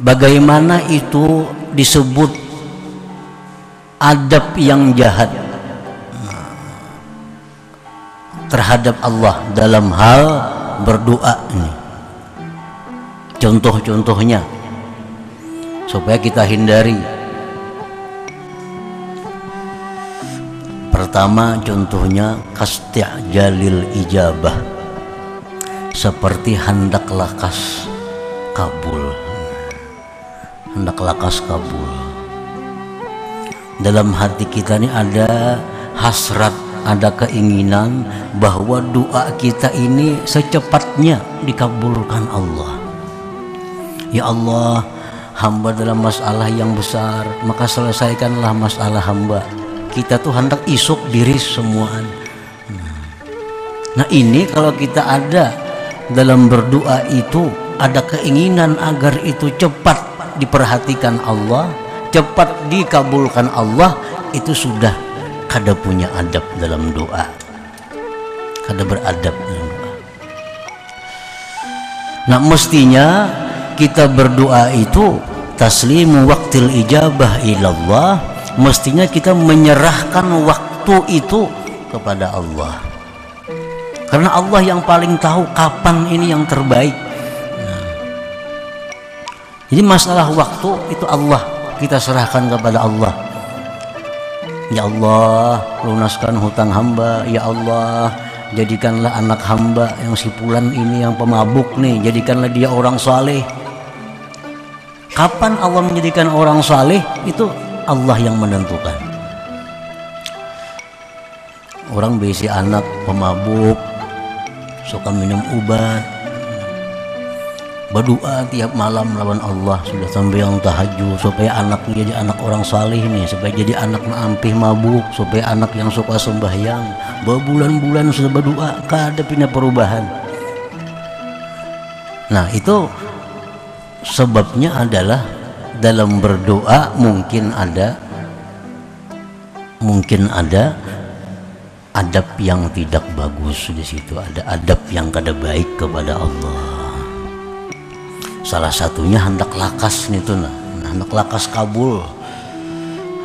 bagaimana itu disebut adab yang jahat? Terhadap Allah dalam hal berdoa ini. Contoh-contohnya supaya kita hindari. Pertama contohnya jalil ijabah. Seperti hendak lakas kabul hendak lakas kabul. Dalam hati kita ini ada hasrat ada keinginan bahwa doa kita ini secepatnya dikabulkan Allah. Ya Allah hamba dalam masalah yang besar maka selesaikanlah masalah hamba. Kita tuh hendak isuk diri semua nah ini kalau kita ada dalam berdoa itu ada keinginan agar itu cepat diperhatikan Allah cepat dikabulkan Allah itu sudah kada punya adab dalam doa. Kada beradab dalam doa. Nah mestinya kita berdoa itu taslimu waktil ijabah ilallah mestinya kita menyerahkan waktu itu kepada Allah. Karena Allah yang paling tahu kapan ini yang terbaik. Jadi masalah waktu itu Allah. Kita serahkan kepada Allah. Ya Allah lunaskan hutang hamba. Ya Allah jadikanlah anak hamba yang si pulan ini yang pemabuk nih. Jadikanlah dia orang saleh. Kapan Allah menjadikan orang saleh? Itu Allah yang menentukan. Orang besi anak pemabuk suka minum obat berdoa tiap malam melawan Allah sudah sampai yang tahajud supaya anaknya jadi anak orang salih nih supaya jadi anak ampih mabuk supaya anak yang suka sembahyang. Berbulan-bulan sudah berdoa kada pindah perubahan. Nah itu sebabnya adalah dalam berdoa mungkin ada mungkin ada adab yang tidak bagus di situ ada adab yang kada baik kepada Allah salah satunya hendak lakas itu nah. Hendak lakas kabul.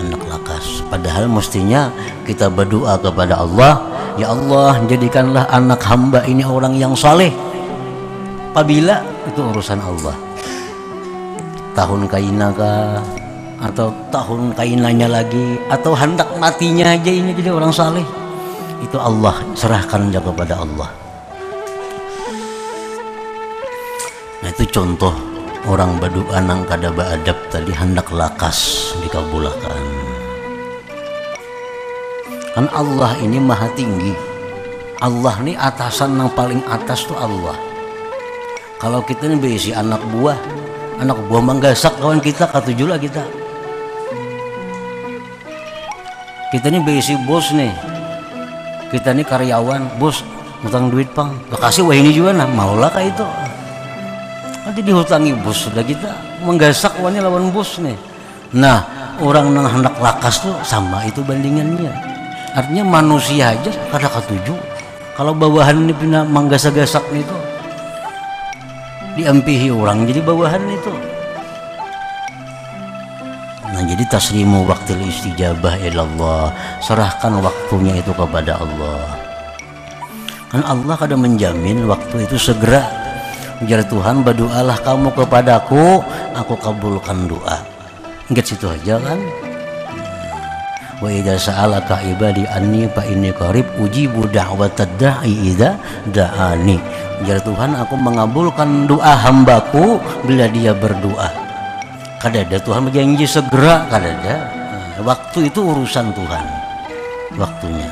Hendak lakas. Padahal mestinya kita berdoa kepada Allah ya Allah jadikanlah anak hamba ini orang yang saleh. Apabila itu urusan Allah. Tahun kaina kah? Atau tahun kainanya lagi? Atau hendak matinya aja ini jadi orang saleh? Itu Allah serahkan aja kepada Allah itu contoh orang berdoa nang kada beadab tadi hendak lakas dikabulkan kan Allah ini maha tinggi. Allah ini atasan yang paling atas tuh Allah. Kalau kita ini berisi anak buah anak buah manggasak kawan kita katujulah kita. Kita ini berisi bos nih kita ini karyawan bos ngutang duit pang. Kasih wah ini juga nah maulah kayak itu nanti dihutangi bos sudah kita. Menggasak wani lawan bos nih. Nah orang nang hendak lakas tuh sama itu bandingannya artinya manusia aja kada ketujuh kalau bawahan ini pindah menggasak-gasak itu diampihi orang jadi bawahan itu Nah jadi taslimu waktu istijabah ilallah Serahkan waktunya itu kepada Allah. Kan Allah kadang menjamin waktu itu segera Jadi Tuhan berdoalah kamu kepadaku Aku kabulkan doa. Ingat situ aja kan? Wa idza sa'alaka ibadi anni fa inni qarib ujibu da'watad da'i idza da'ani. Jadi Tuhan aku mengabulkan doa hambaku bila dia berdoa. Kada ada Tuhan berjanji segera kada ada. Nah, waktu itu urusan Tuhan waktunya